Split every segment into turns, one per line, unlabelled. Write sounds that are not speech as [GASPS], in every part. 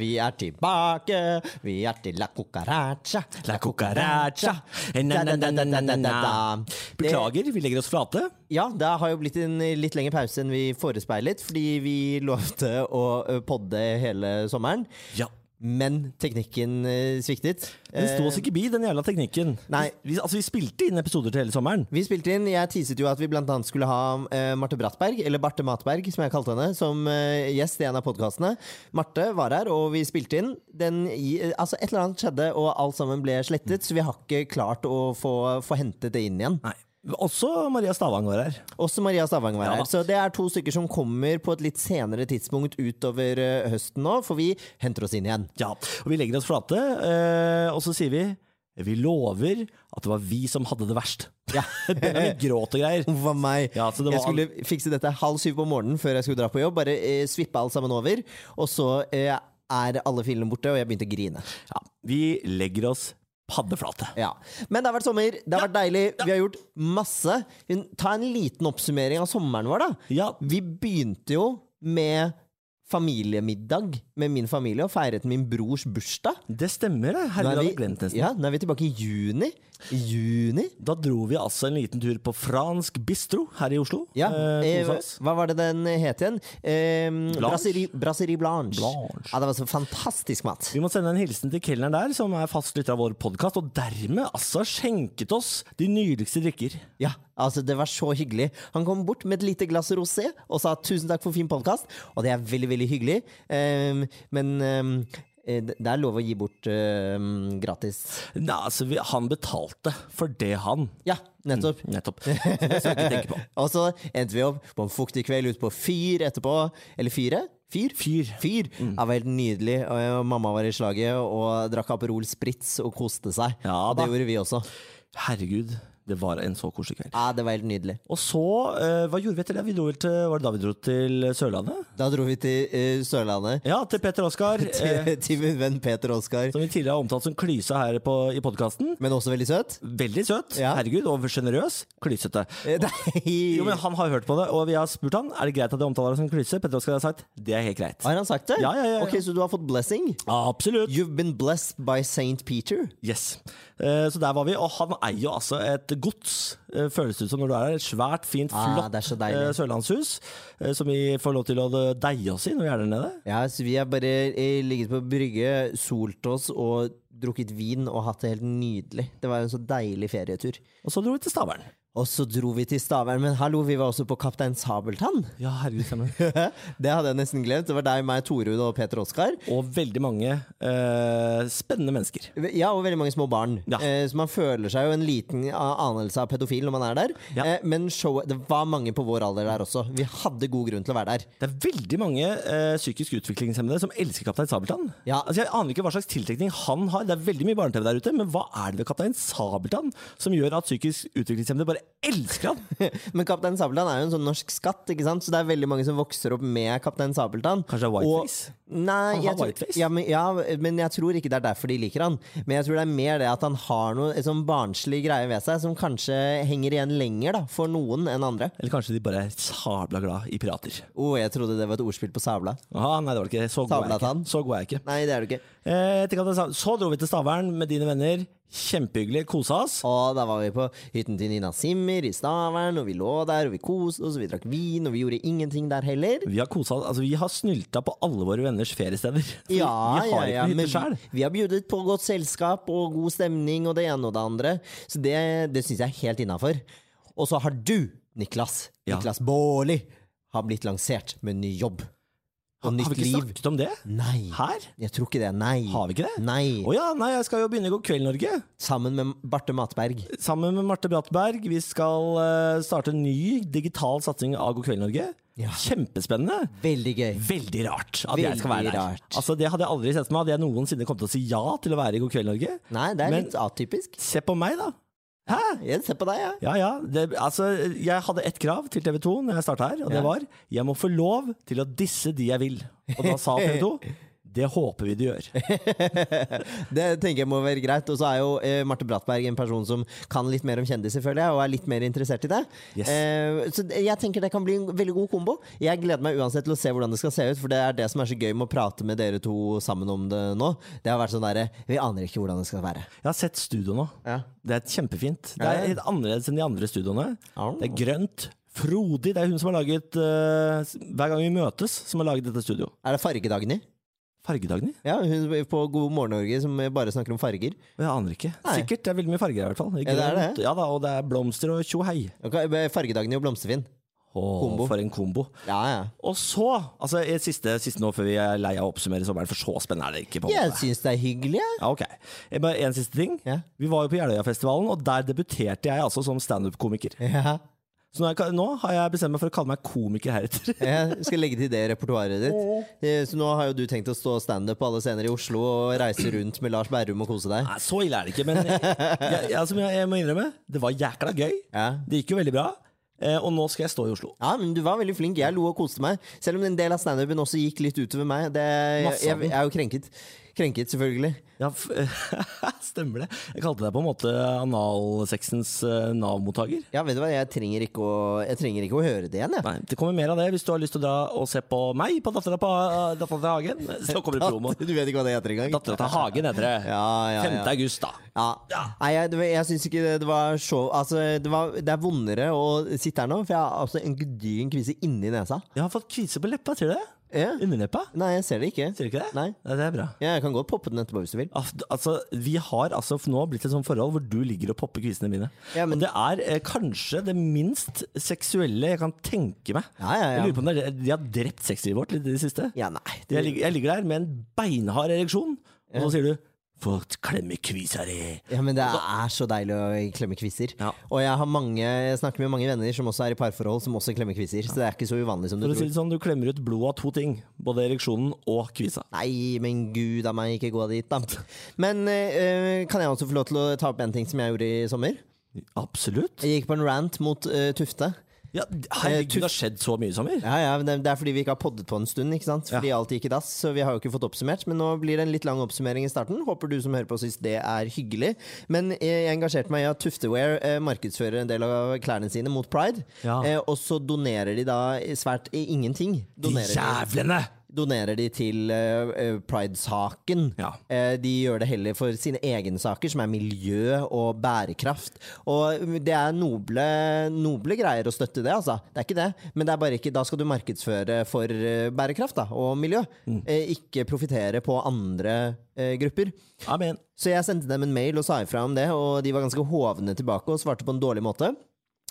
vi er tilbake. Vi er til la cucaracha.
La cucaracha. Beklager, vi legger oss flate.
Ja, det har jo blitt en litt lengre pause enn vi forespeilet, fordi vi lovte å podde hele sommeren.
Ja.
Men teknikken eh, sviktet.
Den sto oss ikke bi, den jævla teknikken.
Nei.
Vi, altså, vi spilte inn episoder til hele sommeren.
Vi spilte inn, Jeg teaset jo at vi blant annet skulle ha uh, Marte Brattberg, eller Barte Matberg, som jeg kalte henne, som uh, gjest i en av podkastene. Marte var her, og vi spilte inn. Den, eh, altså Et eller annet skjedde, og alt sammen ble slettet, så vi har ikke klart å få, få hentet det inn igjen.
Nei. Også Maria Stavang var her.
Også Maria Stavang var
Ja
her. Så det er to stykker som kommer på et litt senere tidspunkt utover eh, høsten nå, for vi henter oss inn igjen.
Ja, og vi legger oss flate, eh, og så sier vi vi lover at det var vi som hadde det verst.
Ja. [LAUGHS]
Det var gråt og greier.
Uff meg.
Ja, så det
Jeg skulle fikse dette halv syv på morgenen før jeg skulle dra på jobb. Bare eh, svippe alt sammen over. Og så eh, er alle filene borte, og jeg begynte å grine.
Ja, vi legger oss paddeflate.
Ja. Men det har vært sommer, det har vært deilig. Vi har gjort masse. Ta en liten oppsummering av sommeren vår, da.
Ja,
Vi begynte jo med familiemiddag med min familie og feiret min brors bursdag.
det stemmer det. Herregud,
er
hadde glemt nesten.
ja, nå er vi tilbake i juni. I juni?
Da dro vi altså en liten tur på fransk bistro her i Oslo.
Ja.
Eh,
Eh, hva var det den het igjen? Eh, Brasserie, Brasserie Blanche.
Blanche.
Ja, det var så fantastisk mat.
Vi må sende en hilsen til kelneren der, som er fast lytter av vår podkast, og dermed altså skjenket oss de nydeligste drikker.
Ja, altså Det var så hyggelig. Han kom bort med et lite glass rosé og sa 'tusen takk for fin podkast', og det er veldig, veldig hyggelig. Ehm, men ehm, eh, det er lov å gi bort ehm, gratis.
Nei, altså, vi, han betalte for det, han.
Ja, nettopp.
Nettopp. Så det skal vi ikke tenke på. [LAUGHS]
Og så endte vi opp på en fuktig kveld ute på Fyr etterpå. Eller Fyre? Fyr?
Fyr.
Fyr. Det var helt nydelig. Og og mamma var i slaget og drakk Aperol Spritz og koste seg.
Ja
og det
da.
gjorde vi også.
Herregud, det var en så koselig kveld.
Ja, det var helt nydelig.
Og så, eh, hva gjorde vi etter det? Vi dro vel til, var det da vi dro til Sørlandet?
Da dro vi til eh, Sørlandet.
Ja, til Peter Oskar. [LAUGHS] Eh,
Til, til min venn Peter Oskar.
som vi tidligere har omtalt som klyse her på, i podkasten.
Men også veldig søt.
Veldig søt,
Ja.
herregud, og sjenerøs. Klysete.
Eh, Nei
Jo, men Han har hørt på det, og vi har spurt han Er det greit at jeg omtaler deg som klyse. Petter Oskar har sagt det er helt greit.
Har han sagt det?
Ja, ja, ja, ja.
Ok, Så du har fått blessing?
Absolutt.
You've been blessed by Saint Peter?
Yes. Eh, Så der var vi, og han eier jo altså et gods. eh, Føles det ut som når du er her. et svært, fint,
Ah,
flott ah, sørlandshus. eh, Som vi får lov til å deie oss i når vi er der nede.
Ja, så vi har bare ligget på brygge, solt oss og drukket vin og hatt det helt nydelig. Det var en så deilig ferietur.
Og så dro vi til Stavern.
Og så dro vi til Stavern, men hallo, vi var også på Kaptein Sabeltann.
Ja, herregud, stemmer. [LAUGHS]
det hadde jeg nesten glemt. Det var deg, meg, Torud og Peter Oskar.
Og veldig mange eh, spennende mennesker.
Ja, og veldig mange små barn.
Ja.
Eh, så man føler seg jo en liten anelse av pedofil når man er der.
Ja.
Eh, men showet, det var mange på vår alder der også. Vi hadde god grunn til å være der.
Det er veldig mange eh, psykisk utviklingshemmede som elsker Kaptein Sabeltann.
Ja.
Altså, jeg aner ikke hva slags tiltrekning han har. Det er veldig mye barne-TV der ute, men hva er det ved Kaptein Sabeltann som gjør at psykisk utviklingshemmede bare elsker han? [LAUGHS]
Men Kaptein Sabeltann er jo en sånn norsk skatt, ikke sant? så det er veldig mange som vokser opp med Kaptein Sabeltann.
Kanskje whiteface?
Og- Nei,
Han har
tror,
whiteface?
ja, men, ja, men jeg tror ikke det er derfor de liker han. Men jeg tror det er mer det at han har noe sånn barnslig greie ved seg som kanskje henger igjen lenger da, for noen enn andre.
Eller kanskje de bare er sabla glad i pirater?
Å, jeg trodde det var et ordspill på sabla.
Aha, nei, det var det ikke. Så god er jeg ikke.
Nei, det er du ikke.
Eh, så dro vi til Stavern med dine venner. Kjempehyggelig. Kosa oss.
Og da var vi på hytten til Nina Simmer i Stavern, og vi lå der, og vi koste oss, og vi drakk vin, og vi gjorde ingenting der heller.
Vi har, kosa, altså, vi har snylta på alle våre venners feriesteder. [LAUGHS]
Ja,
vi har
ja, ja, men vi, vi har bjudet på godt selskap og god stemning og det ene og det andre. Så det, det syns jeg er helt innafor. Og så har du, Niklas,
Ja.
Niklas Baarli, har blitt lansert med ny jobb. Og
Har vi ikke
liv.
snakket om det?
Nei.
Her?
Jeg tror ikke det. Nei.
Har vi ikke det?
Nei.
Å ja, nei, jeg skal jo begynne i God kveld, Norge.
Sammen med Barte Matberg.
Sammen med Marte Brattberg. Vi skal uh, starte en ny digital satsing av God kveld, Norge.
Ja.
Kjempespennende.
Veldig gøy.
Veldig rart at jeg skal være
Veldig
der.
rart.
Altså, det hadde jeg aldri sett for meg. Hadde jeg noensinne kommet til å si ja til å være i God kveld, Norge?
Nei, det er
Men-
litt atypisk.
Se på meg, da. Hæ?
Jeg ser på deg, jeg.
Ja, ja. Det, altså, jeg hadde ett krav til TV 2 når jeg starta her, og det var jeg må få lov til å disse de jeg vil. Og da sa [LAUGHS] TV 2 Det håper vi du gjør. [LAUGHS]
Det tenker jeg må være greit. Og så er jo eh, Marte Brattberg en person som kan litt mer om kjendiser, føler jeg, og er litt mer interessert i det.
Yes.
Eh, så jeg tenker det kan bli en veldig god kombo. Jeg gleder meg uansett til å se hvordan det skal se ut, for det er det som er så gøy med å prate med dere to sammen om det nå. Det har vært sånn derre Vi aner ikke hvordan det skal være.
Jeg har sett studio nå.
Ja.
Det er kjempefint. Det er litt annerledes enn de andre studioene. Det er grønt. Frodig. Det er hun som har laget uh, Hver gang vi møtes, som har laget dette studio.
Er det Fargedagny?
Fargedagny?
Ja, hun på God morgen Norge som bare snakker om farger.
Jeg aner ikke.
Nei.
Sikkert. Det er veldig mye farger her, i hvert fall.
Ja, det er det.
Ja da, og det er blomster og tjohei.
Ok, Fargedagny og Blomsterfinn.
Åh,
Kombo.
For en kombo.
Ja, ja.
Og så, altså i siste, siste nå før vi er lei av å oppsummere sommeren, for så spennende er det ikke. på en
Jeg
måte.
syns det er hyggelig, jeg.
Ja, ok. Bare en siste ting.
Ja.
Vi var jo på Jeløyafestivalen, og der debuterte jeg altså som standup-komiker.
Ja.
Så nå, jeg, nå har jeg bestemt meg for å kalle meg komiker heretter.
Jeg skal legge til det repertoaret ditt. Eh, Så nå har jo du tenkt å stå standup på alle scener i Oslo og reise rundt med Lars Berrum og kose deg.
Nei, så ille er det ikke, men jeg, jeg, altså, jeg, må innrømme, det var jækla gøy.
Ja.
Det gikk jo veldig bra. Eh, og nå skal jeg stå i Oslo.
Ja, men Du var veldig flink. Jeg lo og koste meg. Selv om en del av standupen også gikk litt utover meg. Det, jeg, jeg er jo krenket. Krenket, selvfølgelig.
Ja, [LAUGHS] Stemmer det. Jeg kalte deg på en måte analsexens uh, Nav-mottaker.
Ja, vet du hva, jeg trenger ikke å, jeg trenger ikke å høre det igjen, jeg.
Nei, Det kommer mer av det hvis du har lyst til å dra og se på meg på Dattera på Dattera til Hagen. Så kommer det promo. [LAUGHS]
Du vet ikke hva det heter engang?
Dattera til Hagen heter det.
Ja, ja,
5. august, da.
Ja.
Ja.
Nei, jeg, jeg syns ikke det, det var så Altså, det, var, det er vondere å sitte her nå, for jeg har altså en gedigen kvise inni nesa.
Jeg har fått kvise på leppa, tror du det?
Ja.
Underleppa.
Nei, jeg ser det ikke.
Ser du ikke det?
Nei.
Nei, det er bra.
Ja, jeg kan godt poppe den etterpå hvis du vil.
Altså, vi har altså nå blitt et sånt forhold hvor du ligger og popper kvisene mine.
Ja, men-
Og det er eh, kanskje det minst seksuelle jeg kan tenke meg.
Ja, ja, ja.
Jeg lurer på om det er, De har drept sexlivet vårt litt i det siste.
Ja, nei.
Jeg, ligger, jeg ligger der med en beinhard ereksjon, og så sier du 'få klemme kvisa di'.
Ja, men det er så deilig å klemme kviser.
Ja.
Og jeg har mange Jeg snakker med mange venner som også er i parforhold, som også klemmer kvisser. Så det er ikke så uvanlig som du tror.
det sånn, Du klemmer ut blod av to ting. Både ereksjonen og kvisa.
Nei, men gud a meg, ikke gå dit, da. Men øh, kan jeg også få lov til å ta opp en ting som jeg gjorde i sommer?
Absolutt.
Jeg gikk på en rant mot eh, Tufte.
Ja, herregud, det har skjedd så mye i sommer.
Ja, ja, det, er fordi vi ikke har poddet på en stund, ikke sant? Fordi alt gikk i dass, så vi har jo ikke fått oppsummert. Men nå blir det en litt lang oppsummering i starten. Håper du som hører på syns det er hyggelig. Men eh, jeg engasjerte meg i at Tuftewear eh, markedsfører en del av klærne sine mot pride.
Ja.
Eh, og så donerer de da svært eh, ingenting. Donerer de,
jævlene!
Donerer de til eh, pride-saken.
Ja.
Uh, de gjør det heller for sine egne saker, som er miljø og bærekraft. Og det er noble, noble greier å støtte det, altså. Det er ikke det. Men det er bare ikke, da skal du markedsføre for bærekraft da, og miljø. Eh, ikke profitere på andre grupper.
Amen.
Så jeg sendte dem en mail og sa ifra om det, og de var ganske hovne tilbake og svarte på en dårlig måte.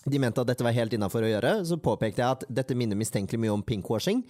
De mente at dette var helt innafor å gjøre. Så påpekte jeg at dette minner mistenkelig mye om pinkwashing.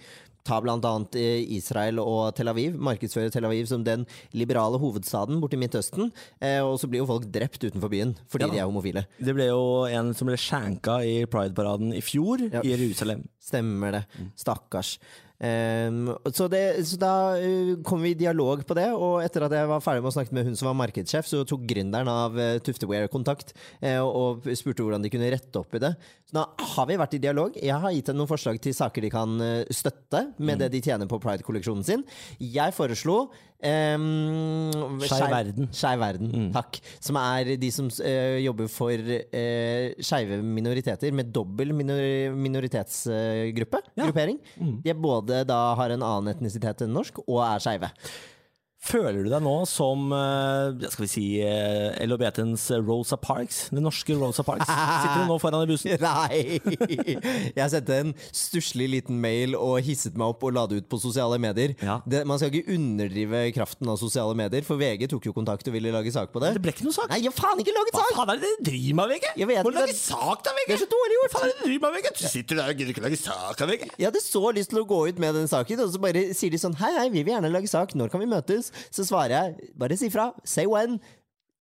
Ta blant annet eh, Israel og Tel Aviv. Markedsføre Tel Aviv som den liberale hovedstaden borti Midtøsten. Eh, og så blir jo folk drept utenfor byen fordi
Ja.
de er homofile.
Det ble jo en som ble skjenka i Pride-paraden i fjor,
Ja.
i Jerusalem.
Stemmer det. Stakkars. Ehm, så, det, så da eh, kom vi i dialog på det, og etter at jeg var ferdig med å snakke med hun som var markedssjef, så tok gründeren av uh, Tuftewear kontakt uh, og, spurte hvordan de kunne rette opp i det. Så da har vi vært i dialog. Jeg har gitt dem noen forslag til saker de kan eh, støtte med det de tjener på Pride-kolleksjonen sin. Jeg foreslo um,
Skeiv Verden.
Skeiv Verden, takk. Som er de som uh, jobber for uh, skeive minoriteter med dobbel minor minoritetsgruppe.
Ja.
Gruppering. De er både da har en annen etnisitet enn norsk, og er skeive.
Føler du deg nå som eh, skal vi si eh, LHBT-ens Rosa Parks? Den norske Rosa Parks? Sitter du nå foran i bussen? [LAUGHS]
Nei! Jeg sendte en stusslig liten mail og hisset meg opp og la det ut på sosiale medier.
Ja.
Det, man skal ikke underdrive kraften av sosiale medier, for VG tok jo kontakt og ville lage sak på det.
Det ble ikke noe sak.
Nei, jeg faen ikke laget
Hva faen er det dere driver med, VG?
Jeg vet
Må lage sak da, VG!
Det er så dårlig gjort!
Faen er det driver med, VG? Du sitter der og gidder ikke lage sak av VG.
Jeg hadde så lyst til å gå ut med den saken, og så bare sier de sånn Hei, hei, vi vil gjerne lage sak. Når kan vi møtes? Så svarer jeg bare si fra. Say when.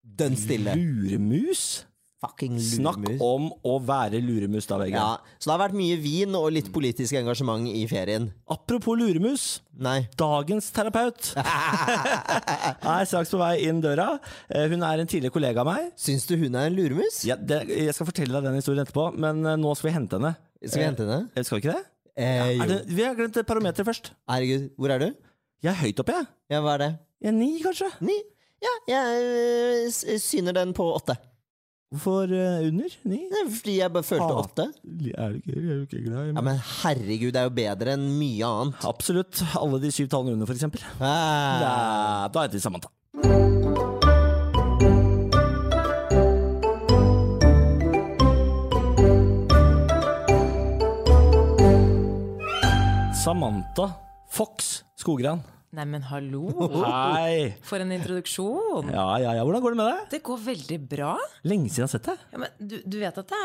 Dønn stille.
Luremus?
Fucking
Snakk om å være luremus da, Vegard.
Ja, så det har vært mye vin og litt politisk engasjement i ferien.
Apropos luremus.
Nei.
Dagens terapeut [LAUGHS] er straks på vei inn døra. Eh, Hun er en tidligere kollega av meg.
Syns du hun er en luremus?
Ja, det, jeg skal fortelle deg den historien etterpå, men eh, nå skal vi hente henne.
Skal vi hente henne?
Eh, Skal vi ikke det?
Eh, ja,
det vi har glemt parameteret først.
Herregud, hvor er du?
Jeg er høyt oppe, jeg.
Ja, hva er det?
Jeg er ni, kanskje.
Ni? Ja, jeg øh, syner den på åtte.
Hvorfor eh, under? Ni?
Fordi jeg bare følte
Ah.
åtte.
Er du ikke, er du ikke glad i meg?
Ja, Men herregud, det er jo bedre enn mye annet.
Absolutt. Alle de syv tallene under, for eksempel.
Ah.
Da, da heter vi Samantha. Samantha Fox Skogran.
Neimen, hallo!
Hei!
For en introduksjon!
Ja, ja, ja. Hvordan går det med deg?
Det går veldig bra.
Lenge siden jeg har sett deg.
Ja, men du, du vet at det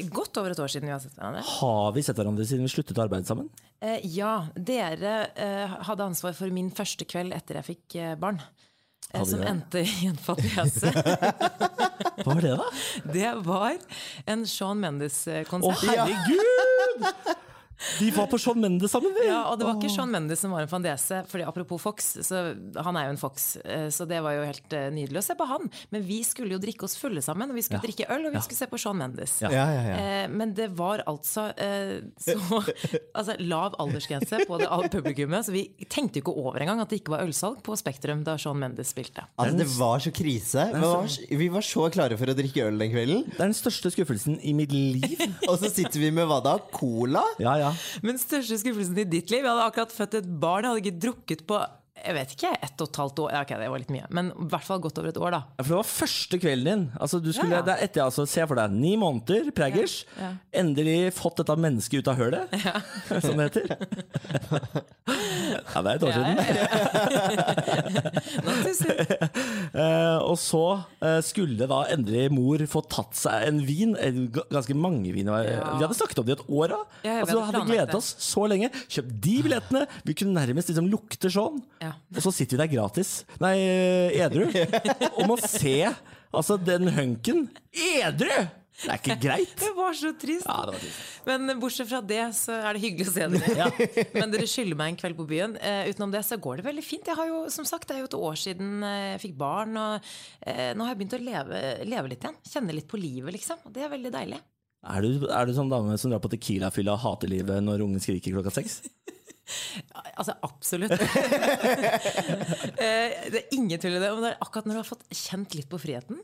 er godt over et år siden vi har sett hverandre?
Har vi sett hverandre siden vi sluttet å arbeide sammen?
Eh, ja, dere eh, hadde ansvar for min første kveld etter jeg fikk eh, barn. Eh, som
det?
endte i en fadese. [LAUGHS]
Hva var det, da?
Det var en Shawn
Å,
Mendes-konsert.
herregud! De var på Sean Mendes sammen, vi!
Ja, og det var ikke Sean Mendes som var en fandese, fordi apropos Fox, så han er jo en Fox, eh, så det var jo helt eh, nydelig å se på han. Men vi skulle jo drikke oss fulle sammen, og vi skulle
Ja.
drikke øl, og vi skulle se på Sean Mendes.
Ja.
Ja, ja, ja.
Eh, men det var altså så [LAUGHS] altså, lav aldersgrense på det publikummet, så vi tenkte jo ikke over engang at det ikke var ølsalg på Spektrum da Sean Mendes spilte.
Altså, det var så krise. Vi var, vi var så klare for å drikke øl den kvelden.
Det er den største skuffelsen i mitt liv. [LAUGHS]
Og så sitter vi med hva da? Cola?
Ja, ja.
Men største skuffelsen i ditt liv? Jeg hadde akkurat født et barn, jeg hadde ikke drukket på jeg vet ikke, ett og et halvt år. Ja, ok, det var litt mye. Men i hvert fall godt over et år, da.
Ja, For det var første kvelden din. Altså, du skulle,
Ja, ja.
Det er etter, altså, Se for deg ni måneder, preggers. Endelig fått dette mennesket ut av hølet, [LAUGHS] som det heter. [LAUGHS] Ja, det er et år [LAUGHS] siden. Eh, og så eh, skulle da endelig mor få tatt seg en vin. Ganske mange viner.
Ja.
Vi hadde snakket om det i et år. da
Ja,
altså,
hadde
hadde gledet oss så lenge. Kjøpt de billettene. Vi kunne nærmest liksom lukte sånn.
Ja.
Og så sitter vi der gratis. Nei, edru. [LAUGHS] og må se altså, den hunken edru! Det er ikke greit.
Det var så trist.
Ja, det var trist.
Men bortsett fra det, så er det hyggelig å se dere. Men dere skylder meg en kveld på byen. Eh, utenom det så går det veldig fint. Jeg har jo, som sagt, Det er jo et år siden eh, jeg fikk barn, og eh, nå har jeg begynt å leve, leve litt igjen. Kjenne litt på livet, liksom. Og det er veldig deilig.
Er du, er du sånn dame som drar på Tequila-fylla og hater livet når ungen skriker klokka seks? [LAUGHS]
Altså, absolutt. [LAUGHS] Eh, det er ingen tvil i det. Men det er akkurat når du har fått kjent litt på friheten,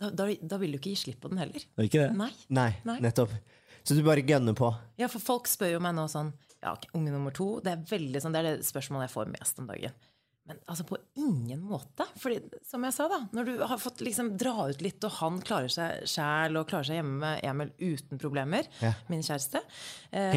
da, da, da vil du ikke gi slipp på den heller.
Det er ikke det?
Nei.
Nei,
Nei.
nettopp. Så du bare gønner på.
Ja, for folk spør jo meg nå sånn Ja, unge nummer to. Det er veldig sånn, det er det spørsmålet jeg får mest om dagen. Men altså på ingen måte. Fordi, som jeg sa, da, når du har fått liksom dra ut litt, og han klarer seg sjæl og klarer seg hjemme med Emil uten problemer,
Ja.
min kjæreste eh.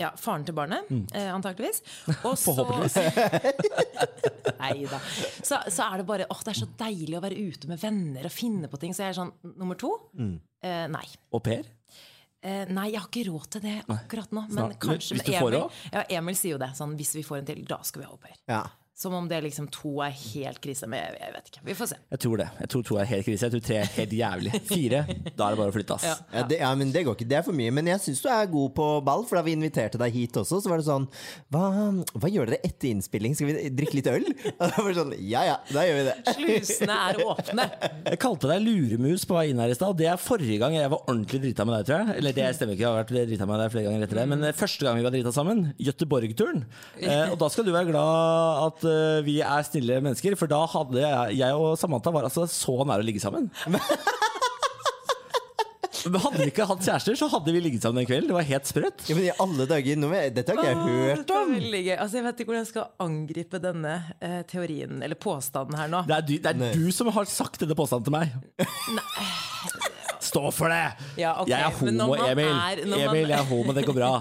Ja, faren til barnet, eh, antakeligvis. [LAUGHS] Og så-
Forhåpentligvis. [LAUGHS] [LAUGHS]
Nei da. Så, så er det bare åh, det er så deilig å være ute med venner og finne på ting. Så jeg er sånn nummer to. Eh, nei.
Au pair?
Eh, nei, jeg har ikke råd til det akkurat nå. Men
Snart.
kanskje med
får
Emil, ja, Emil sier jo det. Sånn, hvis vi får en til, da skal vi ha au pair.
Ja.
Som om det liksom to er helt krise. Men jeg, jeg vet ikke. Vi får se.
Jeg tror det. Jeg tror to er helt krise. Jeg tror tre er helt jævlig. Fire, da er det bare å flytte, ass.
Ja.
Ja, det, ja, men det går ikke. Det er for mye. Men jeg syns du er god på ball, for da vi inviterte deg hit også, så var det sånn Hva, hva gjør dere etter innspilling? Skal vi drikke litt øl? [LAUGHS] Og da var det sånn Ja ja, da gjør vi det.
Slusene er åpne. [LAUGHS]
Jeg kalte deg luremus på vei inn her i stad. Det er forrige gang jeg var ordentlig drita med deg, tror jeg. Eller det stemmer ikke, jeg har vært drita med deg flere ganger etter det. Men eh, første gang vi var drita sammen, Göteborg-turen. Eh, og da skal du være glad at eh, vi er snille mennesker, for da hadde jeg, jeg og Samantha var altså så nære å ligge sammen. [LAUGHS] Men hadde vi ikke hatt kjærester, så hadde vi ligget sammen den kveld. Det var helt sprøtt.
Ja, men i alle dager, nå, Dette har ikke jeg hørt
Det er
om.
veldig gøy. Altså, jeg vet ikke hvordan jeg skal angripe denne eh, teorien, eller påstanden her nå.
Det er, du, det er du som har sagt denne påstanden til meg. Stå for det!
Ja, okay.
Jeg er homo, Emil.
er- man-
Emil, jeg er homo, det går bra.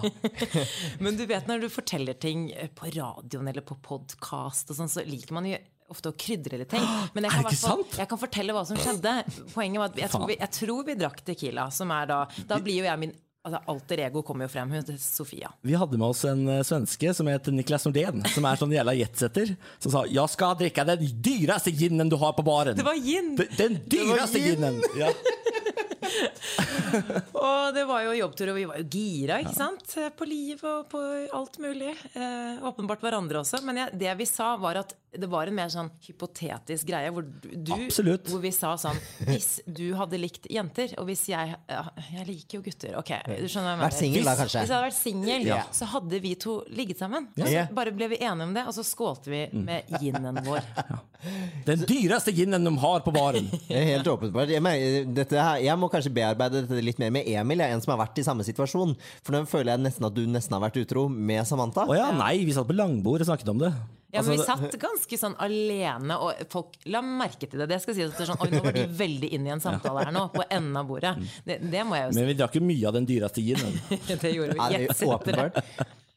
[LAUGHS]
Men du vet når du forteller ting på radioen eller på podkast, sånn, så liker man jo ofte å krydre litt ting. [GASPS] Men jeg kan, fall-
sant?
jeg kan fortelle hva som skjedde. Poenget var at jeg tror, vi, jeg tror vi drakk Tequila, som er da Da blir jo jeg min altså, Alter ego kommer jo frem. Hun heter Sofia.
Vi hadde med oss en eh, svenske som het Niklas Nordén, som er sånn jævla jetsetter, som sa 'Jeg skal drikke den dyreste ginen du har på baren'.
Det var gin!
D- Den dyreste
gin.
ginen! Ja. [LAUGHS]
Og det var jo jobbtur, og vi var jo gira ikke sant? på liv og på alt mulig. Eh, åpenbart hverandre også. Men jeg, det vi sa, var at det var en mer sånn hypotetisk greie hvor du. Hvor vi sa sånn Hvis du hadde likt jenter, og hvis jeg ja, Jeg liker jo gutter. Ok, du skjønner hva jeg
Vært Single, da, kanskje.
Hvis jeg hadde vært singel,
Ja.
så hadde vi to ligget sammen. Og så bare ble vi enige om det, og så skålte vi
Mm.
med ginen vår. [LAUGHS]
Den dyreste ginen de har på baren.
Det er Helt åpenbart. Jeg, mener, dette her, jeg må kanskje bearbeide dette litt mer med Emil, jeg er en som har vært i samme situasjon. For nå føler jeg nesten at du nesten har vært utro med Samantha.
Å ja, nei, vi satt på langbord og snakket om det.
Ja, men vi
Altså,
satt ganske sånn alene, og folk la merke til det. Det skal sies at det er sånn, Oi, nå var de veldig inne i en samtale her nå, på enden av bordet. Det, det må jeg jo si.
Men vi drakk jo mye av den dyreste ginen. [LAUGHS]
Det gjorde
Ja,
vi.
det er jo åpenbart.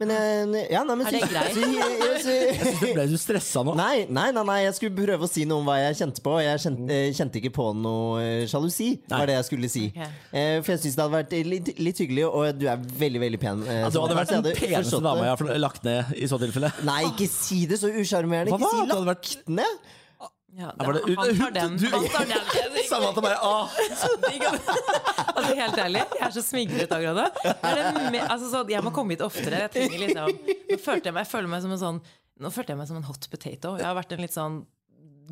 Men jeg, ja, nei, men
Er det greit?
Jeg, jeg- si-
Ble du stressa nå? [LAUGHS]
Nei, nei, nei, nei, jeg skulle prøve å si noe om hva jeg kjente på. Jeg kjente, eh, kjente ikke på noe eh, sjalusi, var det jeg skulle si.
Ok.
Eh, For jeg syns det hadde vært litt, litt hyggelig, og du er veldig, veldig pen. eh,
Ja, du hadde vært
så
den
jeg hadde
peneste
forstått
dama
det.
jeg har lagt ned i så tilfelle.
Nei, ikke si det så usjarmerende.
Hva
Ikke si
da? Hadde vært-
lagt ned.
Ja,
det, var det-
han tar den.
du-
Han tar den. [LAUGHS]
Samantha bare ah. [LAUGHS] [LAUGHS]
Altså, helt ærlig, jeg er så smigret akkurat nå. Altså, jeg må komme hit oftere. Jeg trenger liksom Nå følte jeg meg, jeg meg som en sånn Nå følte jeg meg som en hot potato. Jeg har vært en litt sånn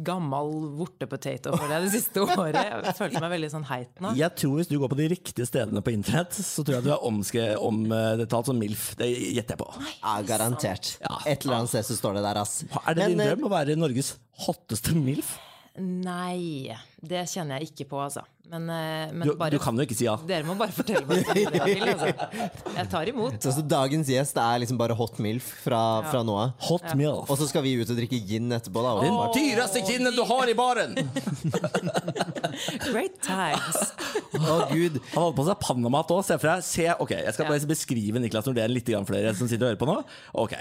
gammel vortepotato for deg det siste [LAUGHS] året. Jeg følte meg veldig sånn heit nå.
Jeg tror hvis du går på de riktige stedene på internett, så tror jeg du er omskre- omtalt som MILF. Det gjetter jeg på.
Ja, garantert.
Ja.
Et eller annet sted så står det der, ass.
Er det
Men,
din
eh,
drøm å være Norges hotteste MILF?
Nei, det kjenner jeg ikke på, altså. Men, eh, men
Du,
bare,
du kan jo ikke si ja.
dere må bare fortelle meg hva dere vil. Altså. Jeg tar imot.
Så, så dagens gjest er liksom bare hot milf fra, fra nå av.
Hot MILF.
Og så skal vi ut og drikke gin etterpå, da.
Den dyreste ginen du har i baren!
Great times.
Å, gud.
Han holdt på seg Panama-hatt òg. Se for deg. Se, ok, jeg skal bare beskrive Niklas Nordén litt grann for dere som sitter og hører på nå. Ok,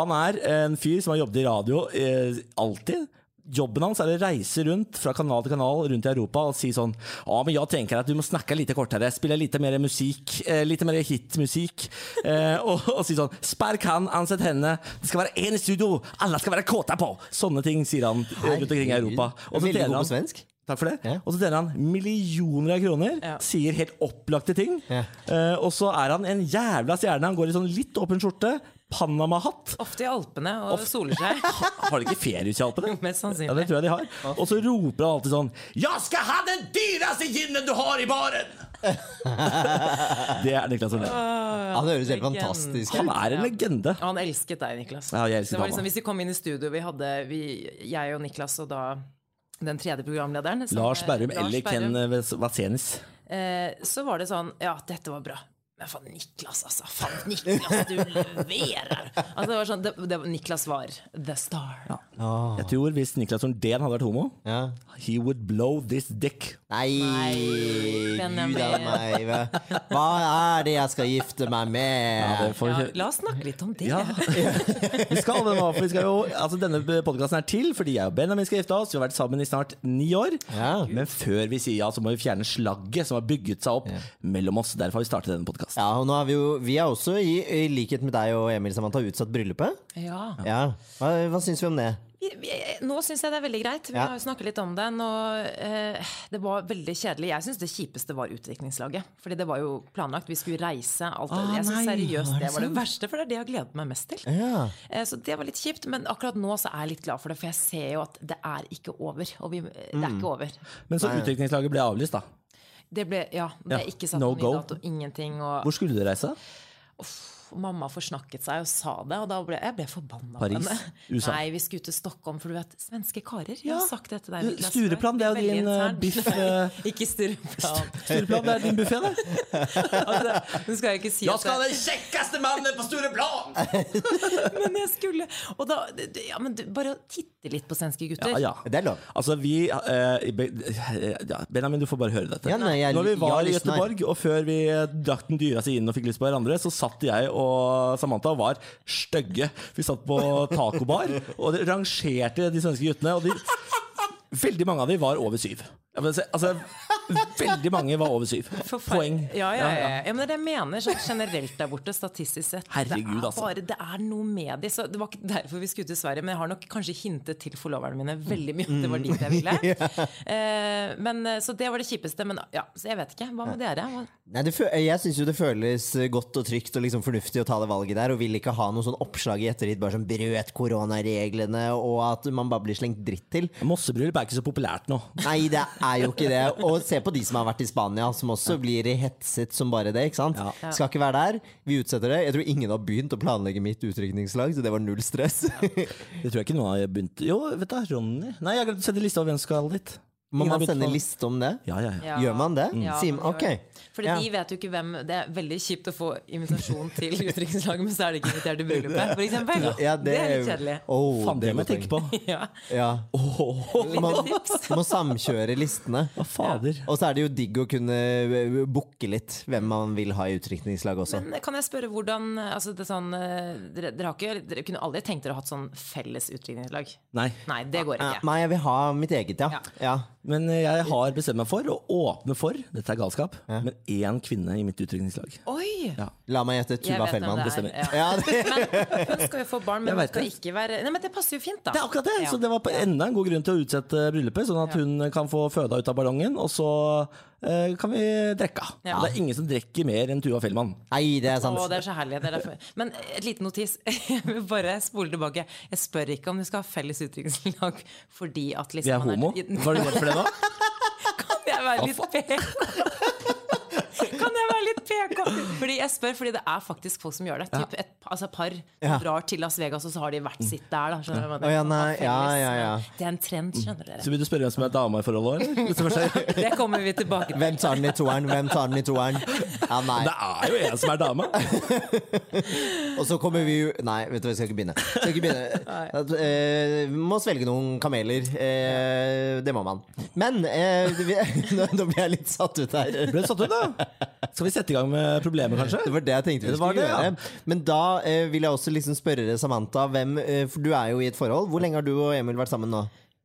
Han er en fyr som har jobbet i radio eh, alltid. Jobben hans er å reise rundt fra kanal til kanal rundt i Europa og si sånn Ja, men jeg tenker at du må snakke litt kortere, spille litt mer musikk, eh, litt mer hitmusikk. Eh, og, og si sånn Spark han, ansett henne. Det skal være én i studio, alle skal være kåte på! Sånne ting sier han eh, rundt omkring i Europa. Og så deler han. Takk for det.
Ja.
Og så tjener han millioner av kroner,
Ja.
sier helt opplagte ting.
Ja.
Uh, og så er han en jævla stjerne. Han går i sånn litt åpen skjorte, Panama-hatt.
Ofte i Alpene og soler seg. [LAUGHS]
Har de ikke feriehus i Alpene? [LAUGHS]
Mest
Ja, det tror jeg de har. Og så roper han alltid sånn 'Jeg skal ha den dyreste ginen du har i baren!' [LAUGHS] Det er Niklas Solén.
Han høres helt fantastisk ut.
Han er en legende.
Og han elsket deg, Niklas.
Ja, jeg elsket
det var liksom, hvis vi kom inn i studio, vi hadde vi, jeg og Niklas og da den tredje programlederen som-
Lars Berrum eller Ken Vasenis.
eh, Så var det sånn Ja, dette var bra. Men faen, Niklas, altså. Faen, Niklas, du leverer! Altså, det var sånn, det, det, Niklas var the star.
Jeg tror hvis Niklas Nordén hadde vært homo,
Ja.
he would blow this dick.
Nei,
Nei,
gud
Benjamin.
a meg. Hva- er det jeg skal gifte meg med?
Ja, får
Ja, la oss snakke litt om det.
Ja, [LAUGHS] vi skal det nå. For vi skal jo, altså denne podkasten er til fordi jeg og Benjamin skal gifte oss. Vi har vært sammen i snart ni år.
Ja.
Men før vi sier ja, så må vi fjerne slagget som har bygget seg opp mellom oss. Derfor har vi startet denne podkasten.
Ja, og nå er vi jo Vi er også, i, i likhet med deg og Emil Samantha, utsatt bryllupet.
Ja.
Ja. Hva, hva syns vi om det?
Nå syns jeg det er veldig greit. Vi
Ja.
har jo snakket litt om det. Nå, eh, det var veldig kjedelig. Jeg syns det kjipeste var utdrikningslaget. Fordi det var jo planlagt. Vi skulle reise. Alt det.
Ah,
jeg synes seriøst
det
var det verste, for det er det jeg har gledet meg mest til.
Ja.
Eh, Så det var litt kjipt, men akkurat nå så er jeg litt glad for det, for jeg ser jo at det er ikke over. Og vi, det er
Mm.
ikke over.
Men så utdrikningslaget ble avlyst, da.
Det ble, ja, det er ikke satt
no
noen ny dato, ingenting. Og
Hvor skulle du reise?
Mamma forsnakket seg og sa det, og da ble jeg ble forbanna på henne.
USA?
Nei, vi skulle til Stockholm, for du vet, svenske karer.
Ja.
har sagt
dette
Niklas,
Stureplan, det er jo din, eh, biff, [LAUGHS] eh.
ikke Stureplan. [LAUGHS]
Stureplan, det er din buffé, det. [LAUGHS]
Altså, nå skal jeg ikke si at det,
den kjekkeste mannen på Stureplan!
Men jeg skulle Og da ja, men du, Bare titte litt på svenske gutter.
Ja, ja.
Det er lov.
Altså, vi uh, ja, Benjamin, du får bare høre dette.
Ja, nei, jeg-
Når vi var
jeg
i. Göteborg, og før vi drakk den dyreste inn og fikk lyst på hverandre, så satt jeg og Samantha var stygge. Vi satt på tacobar og rangerte de svenske guttene, og de, veldig mange av dem var over syv. Ja, men Altså, Veldig mange var over syv. Poeng.
Ja, ja, ja, ja. men det er jeg mener sånn generelt der borte, statistisk sett.
Herregud,
det, er
altså.
bare, det er noe med de. Så det var ikke derfor vi skulle til Sverige, men jeg har nok kanskje hintet til forloverne mine veldig mye. Det var dit jeg ville. [LAUGHS] eh, men, eh, så det var det kjipeste. Men ja, så jeg vet ikke. Hva med dere? Hva?
Nei, det, fø- jeg syns jo det føles godt og trygt og liksom fornuftig å ta det valget der, og vil ikke ha noe sånn oppslag i ettertid bare som brøt koronareglene, og at man bare blir slengt dritt til.
Mossebryllup er ikke så populært nå.
Nei, det er jo ikke det. Og se på de som har vært i Spania, som også blir hetset som bare det. ikke sant?
Ja.
Skal ikke være der. Vi utsetter det. Jeg tror ingen har begynt å planlegge mitt utrykningslag, så det var null stress.
Det tror jeg ikke noen har begynt Jo, vet du, Ronny Nei, jeg har glemt å sende liste over hvem som skal dit.
Må man sende liste om det?
Ja, ja, ja.
Gjør man det?
Ja, Sim,
ok.
Fordi
Ja.
de vet jo ikke hvem Det er veldig kjipt å få invitasjon til [LAUGHS] utenrikslaget, men så er de ikke invitert til bryllupet, eksempel.
Ja,
det, er litt kjedelig.
Oh,
Faen, det må jeg tenke på. [LAUGHS]
Ja,
Ja.
lite
Man må samkjøre listene.
Hva fader?
Og så er det jo digg å kunne eh, booke litt hvem man vil ha i utenrikslaget også.
Men kan jeg spørre hvordan altså det er sånn, eh, dere, dere, har ikke, dere kunne aldri tenkt dere å ha hatt sånn felles utenrikslag?
Nei.
Nei, det går ikke.
Nei, jeg vil ha mitt eget, ja.
Ja.
Ja.
Men eh, jeg har bestemt meg for å åpne for Dette er galskap, men én kvinne i mitt utrykningslag.
Oi!
Ja.
La meg gjette. Tuva Fellmann.
det er, ja.
Ja, det. [LAUGHS]
Men hun skal jo få barn, men hun skal
det.
ikke være Nei, men Det passer jo fint, da.
Det er akkurat det!
Ja.
Så det var på enda en god grunn til å utsette bryllupet, sånn at hun kan få føda ut av ballongen, og så eh, kan vi drikke.
Ja.
Det er ingen som drikker mer enn Tuva Fellmann.
Nei, det er sant.
Å, det er så herlig. Det er. Men et liten notis. [LAUGHS] Jeg vil bare spole tilbake. Jeg spør ikke om vi skal ha felles utdrikningslag fordi at liksom
Vi er homo. Var du redd for det nå? [LAUGHS]
Kan jeg være litt PK? [LAUGHS] Kan jeg være litt PK? [LAUGHS] Fordi jeg spør fordi det er faktisk folk som gjør det. Typ et altså par
Ja.
drar til Las Vegas, og så har de hvert sitt der. Da, skjønner du
ja, nei, ja, ja, ja.
Det er en trend, skjønner dere.
Så vil du spørre hvem som er dama i forholdet òg, [LAUGHS] det er-
kommer vi tilbake til.
Hvem tar den i toeren? Hvem tar den i toeren? Ja, nei.
Det er jo en som er dama! [LAUGHS]
Og så kommer vi jo Nei, vet du hva, jeg skal ikke begynne. Skal ikke begynne. At, eh, Vi må svelge noen kameler. Eh, det må man. Men eh, vi, nå, nå blir jeg litt satt ut her.
Ble du satt ut, da? Skal vi sette i gang med problemet, kanskje?
Det var det jeg tenkte vi skulle
det, ja.
gjøre. Men da eh, vil jeg også liksom spørre Samantha, hvem, eh, for du er jo i et forhold. Hvor lenge har du og Emil vært sammen nå?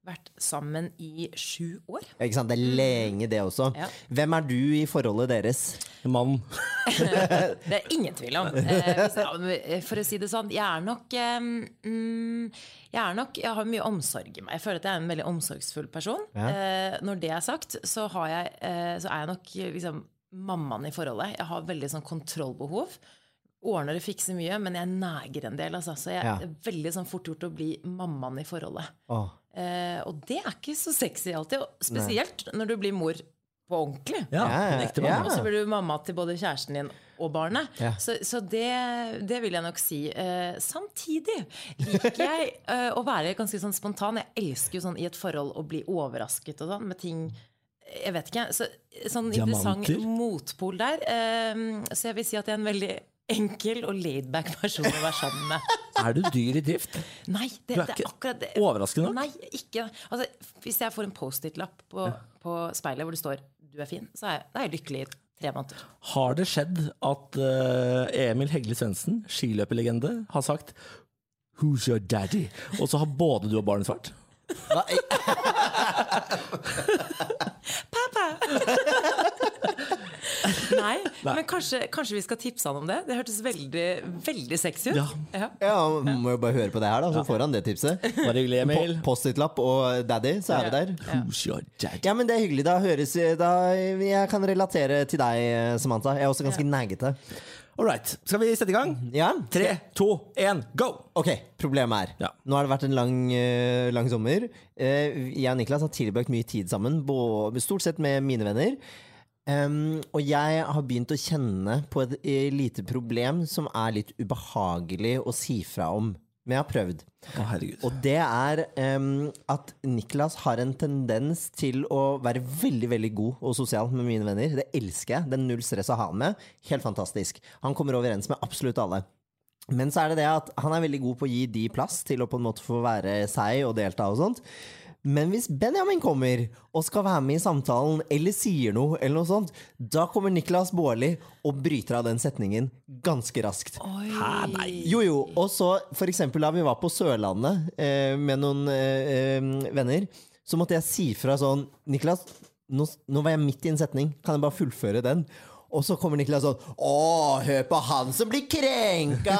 Vært sammen i sju år.
Ja, Ikke sant? Det er lenge, det også.
Ja.
Hvem er du i forholdet deres?
Mann. [LAUGHS]
Det er ingen tvil om. Eh, hvis for å si det sånn, jeg er nok eh, mm, Jeg er nok, jeg har mye omsorg i meg. Jeg føler at jeg er en veldig omsorgsfull person. Eh, når det er sagt, så, har jeg, eh, så er jeg nok liksom, mammaen i forholdet. Jeg har veldig sånn kontrollbehov. Ordner og fikser mye, men jeg neger en del. Altså. Så jeg
Ja.
er veldig sånn fort gjort å bli mammaen i forholdet.
Oh.
Eh, og det er ikke så sexy alltid. Og spesielt når du blir mor på ordentlig.
Ja,
Ja, ja.
Og så blir du mamma til både kjæresten din og barnet.
Ja.
Så, så det, det vil jeg nok si. Eh, samtidig liker jeg eh, å være ganske sånn spontan. Jeg elsker jo sånn i et forhold å bli overrasket og sånn med ting jeg vet ikke. Så, sånn interessant
Diamanter.
motpol der. Eh, så jeg vil si at jeg er en veldig enkel og laidback person å være sammen med. [LAUGHS]
Er du dyr i drift?
Nei, det,
Du er
det er akkurat det.
overraskende nok?
Nei, ikke altså, Hvis jeg får en Post-It-lapp på, på speilet hvor det står 'du er fin', så er jeg, er jeg lykkelig i tre måneder.
Har det skjedd at uh, Emil Hegle Svendsen, skiløperlegende, har sagt 'Who's your daddy?' Og så har både du og barnet svart? [LAUGHS]
Hva? [LAUGHS]
Nei, men kanskje, kanskje vi skal tipse han om det? Det hørtes veldig, veldig sexy ut.
Ja.
Ja.
Ja, må jo bare høre på det her, da, så får han det tipset.
Bare hyggelig, Emil.
Post-it-lapp og daddy, så er vi der.
Who's your daddy?
Ja, men det er hyggelig. Da høres da, Jeg kan relatere til deg, Samantha. Jeg er også ganske naggete.
All right. Skal vi sette i gang?
Ja?
Tre, to, én, go!
Ok, problemet er
Ja.
Nå har det vært en lang, eh, lang sommer. Eh, jeg og Niklas har tilbrakt mye tid sammen, stort sett med mine venner. Um, og jeg har begynt å kjenne på et eh, lite problem som er litt ubehagelig å si fra om. Men jeg har prøvd.
Å, herregud.
Og det er um, at Niklas har en tendens til å være veldig veldig god og sosial med mine venner. Det elsker jeg. Det er null stress å ha han med. Helt fantastisk. Han kommer overens med absolutt alle. Men så er det det at han er veldig god på å gi de plass til å på en måte få være seg og delta og sånt. Men hvis Benjamin kommer og skal være med i samtalen eller sier noe, eller noe sånt, da kommer Niklas Baarli og bryter av den setningen ganske raskt.
Hæ, nei.
Jo, jo. Og så for eksempel da vi var på Sørlandet eh, med noen eh, eh, venner, så måtte jeg si fra sånn Niklas, nå, nå var jeg midt i en setning, kan jeg bare fullføre den? Og så kommer Niklas sånn Å, hør på han som blir krenka!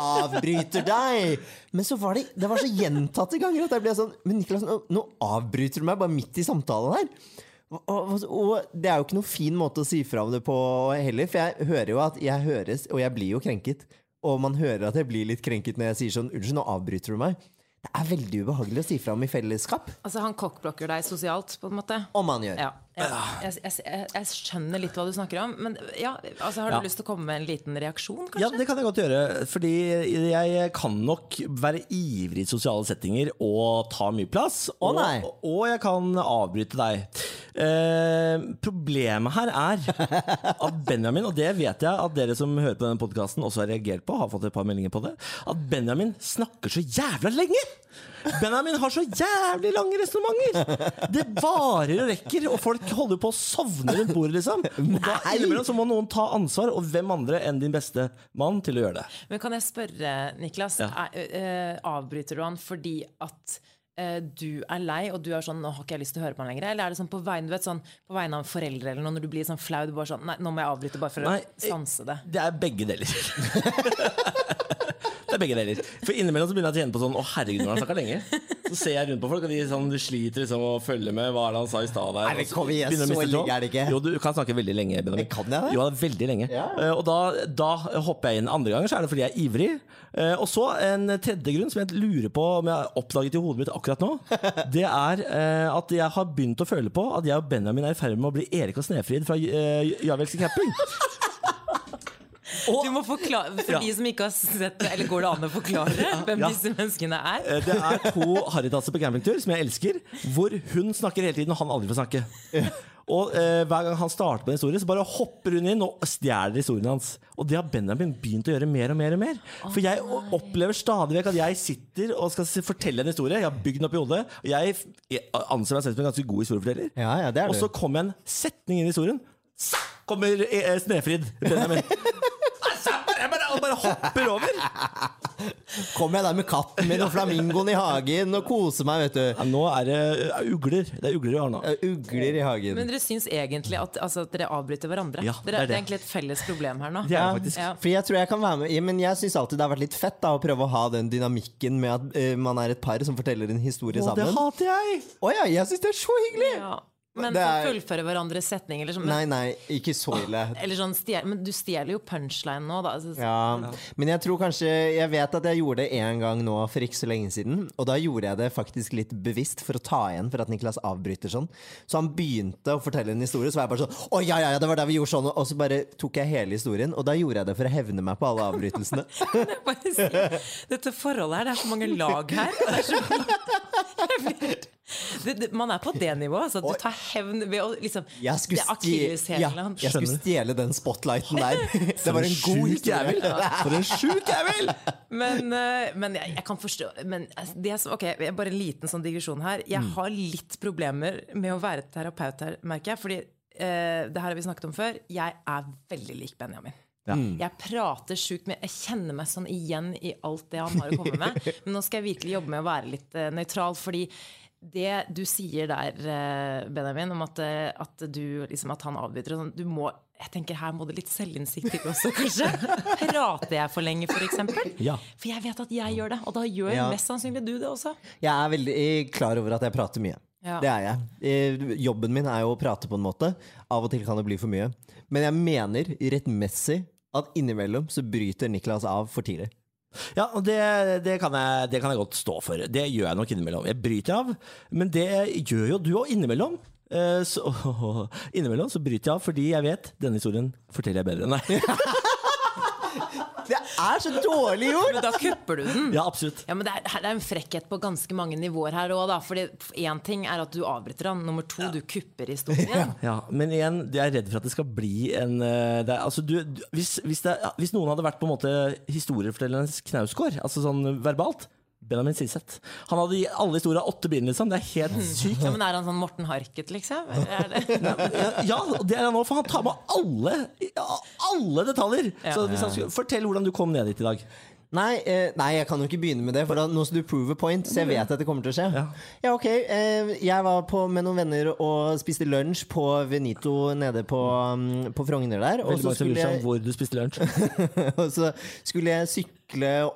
Avbryter deg! Men så var det, det var så gjentatte ganger at jeg ble sånn Men Niklas, nå, nå avbryter du meg bare midt i samtalen her. Og, og, og det er jo ikke noen fin måte å si fra om det på heller, for jeg hører jo at jeg høres, og jeg blir jo krenket. Og man hører at jeg blir litt krenket når jeg sier sånn Unnskyld, nå avbryter du meg. Det er veldig ubehagelig å si fra om i fellesskap.
Altså Han kokkblokker deg sosialt, på en måte?
Om han gjør.
Ja. Jeg, jeg, jeg, jeg skjønner litt hva du snakker om. Men ja, altså, har du
Ja.
lyst til å komme med en liten reaksjon, kanskje?
Ja, det kan jeg godt gjøre. Fordi jeg kan nok være ivrig i sosiale settinger og ta mye plass.
Å,
og,
nei.
og jeg kan avbryte deg. Eh, problemet her er at Benjamin, og det vet jeg at dere som hører på denne podkasten også har reagert på, har fått et par meldinger på det, at Benjamin snakker så jævla lenge! Benjamin har så jævlig lange resonnementer! Det varer og rekker, og folk holder på å sovne rundt bordet, liksom. Og da innimellom så må noen ta ansvar, og hvem andre enn din beste mann til å gjøre det.
Men kan jeg spørre, Niklas,
Ja.
er, uh, avbryter du han fordi at eh, du er lei, og du er sånn 'Nå har ikke jeg lyst til å høre på han lenger'? Eller er det sånn på vegne, du vet, sånn, på vegne av foreldre eller noe, når du blir sånn flau? Du bare sånn 'Nei, nå må jeg avbryte bare for
Nei,
å sanse det'.
Det er begge deler. [LAUGHS] det er begge deler. For innimellom så begynner jeg å kjenne på sånn Å, herregud, når han snakker lenge. Så ser jeg rundt på folk, og de, sånn, sliter liksom å følge med. Hva er det han sa i stad der?
Nei, kom igjen, så lenge er det ikke.
Jo, du kan snakke veldig lenge, Benjamin.
Men kan jeg det?
Jo, veldig lenge.
Ja.
Eh, Og da, da hopper jeg inn. Andre ganger så er det fordi jeg er ivrig. Eh, Og så en tredje grunn som jeg lurer på om jeg har oppdaget i hodet mitt akkurat nå. [LAUGHS] Det er eh, at jeg har begynt å føle på at jeg og Benjamin er i ferd med å bli Erik og Snefrid fra Jarvelske camping.
Du må forklare, For
Ja.
de som ikke har sett det, eller går det an å forklare hvem
Ja.
disse menneskene er?
Eh, Det er to harrytasser på campingtur som jeg elsker, hvor hun snakker hele tiden og han aldri får snakke. Og eh, Hver gang han starter på en historie, så bare hopper hun inn og stjeler historien hans. Og det har Benjamin begynt å gjøre mer og mer. og mer For jeg opplever stadig vekk at jeg sitter og skal fortelle en historie. Jeg har bygd den opp i hodet. Og jeg, jeg anser meg selv som en ganske god historieforteller.
Ja, ja, det er
Og så kommer en setning inn i historien. Så kommer eh, Snefrid Benjamin. [LAUGHS] Og bare hopper over.
Kommer jeg der med katten min og flamingoen i hagen og koser meg, vet du.
Ja, nå er det ugler. Det er ugler vi har nå.
Eh, Ugler i hagen.
Men dere syns egentlig at, altså, at dere avbryter hverandre?
Ja, det er
det
det.
er egentlig et felles problem her nå.
Ja.
Ja.
For jeg tror jeg kan være med ja, Men jeg syns alltid det har vært litt fett da å prøve å ha den dynamikken med at uh, man er et par som forteller en historie
Å, det hater jeg!
Å ja, jeg syns det er så hyggelig!
Ja. Men
Det er-
fullføre hverandres setninger sånn,
Nei,
men,
nei, ikke så ille.
eller sånn stjel, men du stjeler jo punchline nå, da. Så...
Ja, men jeg tror kanskje Jeg vet at jeg gjorde det en gang nå for ikke så lenge siden. Og da gjorde jeg det faktisk litt bevisst for å ta igjen for at Niklas avbryter sånn. Så han begynte å fortelle en historie, så var jeg bare sånn Å ja, ja, ja, det var der vi gjorde sånn. Og så bare tok jeg hele historien, og da gjorde jeg det for å hevne meg på alle avbrytelsene. [LAUGHS]
Dette forholdet her, det er så mange lag her. og Det er så, [LAUGHS] Jeg blir- [LAUGHS] det, det, man er på det nivået. Altså, du tar hevn ved å liksom
Jeg skulle,
akilleshælen
ja, jeg skulle stjele den spotlighten der. [LAUGHS] Det var en god
jævel! [LAUGHS] For en sjuk jævel!
Men, eh, men jeg, jeg kan forstå men det som, ok, Bare en liten sånn digresjon her. Jeg
Mm.
har litt problemer med å være terapeut her, merker jeg. Fordi Uh, det her har vi snakket om før. Jeg er veldig lik Benjamin.
Ja.
Jeg prater sjukt mye. Jeg kjenner meg sånn igjen i alt det han har å komme med. Men nå skal jeg virkelig jobbe med å være litt uh, nøytral, fordi det du sier der, eh, Benjamin, om at, eh, at, du, liksom, at han avbryter og sånn, du må jeg tenker Her må det litt selvinnsikt til også, [LAUGHS] kanskje. Prater jeg for lenge, f.eks.?
Ja.
For jeg vet at jeg gjør det, og da gjør
Ja.
mest sannsynlig du det også.
Jeg er veldig eh, klar over at jeg prater mye.
Ja.
Det er jeg. Jobben min er jo å prate på en måte. Av og til kan det bli for mye. Men jeg mener rettmessig at innimellom så bryter Niklas av for tidlig.
Ja, og det, det, kan jeg, det kan jeg godt stå for. Det gjør jeg nok innimellom. Jeg bryter av, men det gjør jo du òg innimellom. Eh, Så, [LAUGHS] innimellom så bryter jeg av fordi jeg vet denne historien forteller jeg bedre enn deg. [LAUGHS]
Er så dårlig gjort!
Men da kupper du den.
Ja, absolutt.
Ja, men det er, det er en frekkhet på ganske mange nivåer her òg, da. Fordi én ting er at du avbryter han, nummer to, du kupper historien. [LAUGHS]
Ja, Men igjen, jeg er redd for at det skal bli en eh, det er, altså, du, du, hvis, hvis, det, hvis noen hadde vært på en måte historiefortellerens knausgård, altså sånn verbalt Benjamin Siseth. Han hadde i alle historier åtte bind, liksom. Det er helt sykt.
Ja, men er han sånn Morten Harket, liksom? Er det? [LAUGHS]
Ja, det er han nå, for han tar med alle, alle detaljer.
Ja.
Så hvis han skulle, Fortell hvordan du kom ned dit i dag.
Nei, eh, nei, jeg kan jo ikke begynne med det, for da, nå skal du prove a point, så jeg vet at det kommer til å skje.
Ja.
Ja, ok. Eh, jeg var på, med noen venner og spiste lunsj på Venito nede på, um, på Frogner der. Og så, skulle jeg,
hvor du spiste lunsj. [LAUGHS]
og så skulle jeg sykle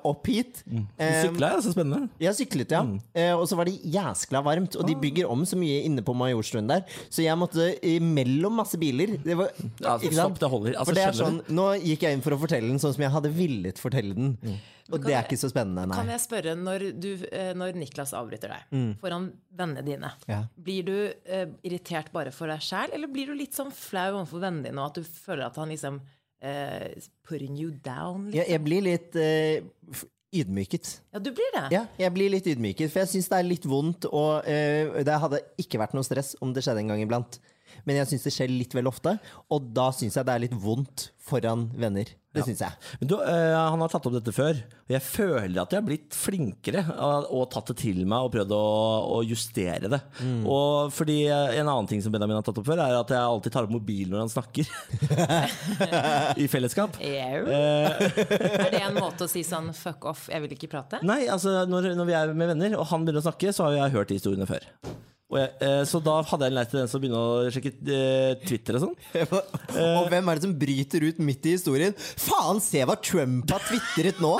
opp hit.
Du
Eh,
sykla, ja. Så spennende.
Jeg syklet, ja.
Mm.
Eh, og så var det jæskla varmt. Og
Ah.
de bygger om så mye inne på Majorstuen der, så jeg måtte mellom masse biler. Det var,
Ja, altså,
ikke sant?
stopp, det holder. Altså,
For det er sånn, nå gikk jeg inn for å fortelle den sånn som jeg hadde villet fortelle den.
Mm.
Og det er ikke så spennende, nei.
Kan jeg spørre, når, du, eh, når Niklas avbryter deg foran vennene dine,
Ja.
blir du eh, irritert bare for deg sjæl, eller blir du litt sånn flau overfor vennene dine, og at du føler at han liksom eh, putting you down? Liksom.
Jeg, jeg blir litt uh, ydmyket.
Ja, du blir det?
Ja, jeg blir litt ydmyket, for jeg syns det er litt vondt. Og uh, det hadde ikke vært noe stress om det skjedde en gang iblant. Men jeg syns det skjer litt vel ofte, og da syns jeg det er litt vondt foran venner. Det syns jeg.
Men du, eh, han har tatt opp dette før, og jeg føler at jeg har blitt flinkere og, og tatt det til meg og prøvd å, å justere det.
Mm.
Og fordi En annen ting som Benjamin har tatt opp før, er at jeg alltid tar opp mobilen når han snakker. [LAUGHS] I fellesskap. Eh,
Er det en måte å si sånn fuck off, jeg vil ikke prate?
nei, altså når, når vi er med venner, og han begynner å snakke, så har jeg hørt de historiene før. Og jeg, eh, så da hadde jeg en lei tendens til å begynne å sjekke eh, Twitter og sånn. [LAUGHS]
og hvem er det som bryter ut midt i historien? Faen, se hva Trump har tvitret nå!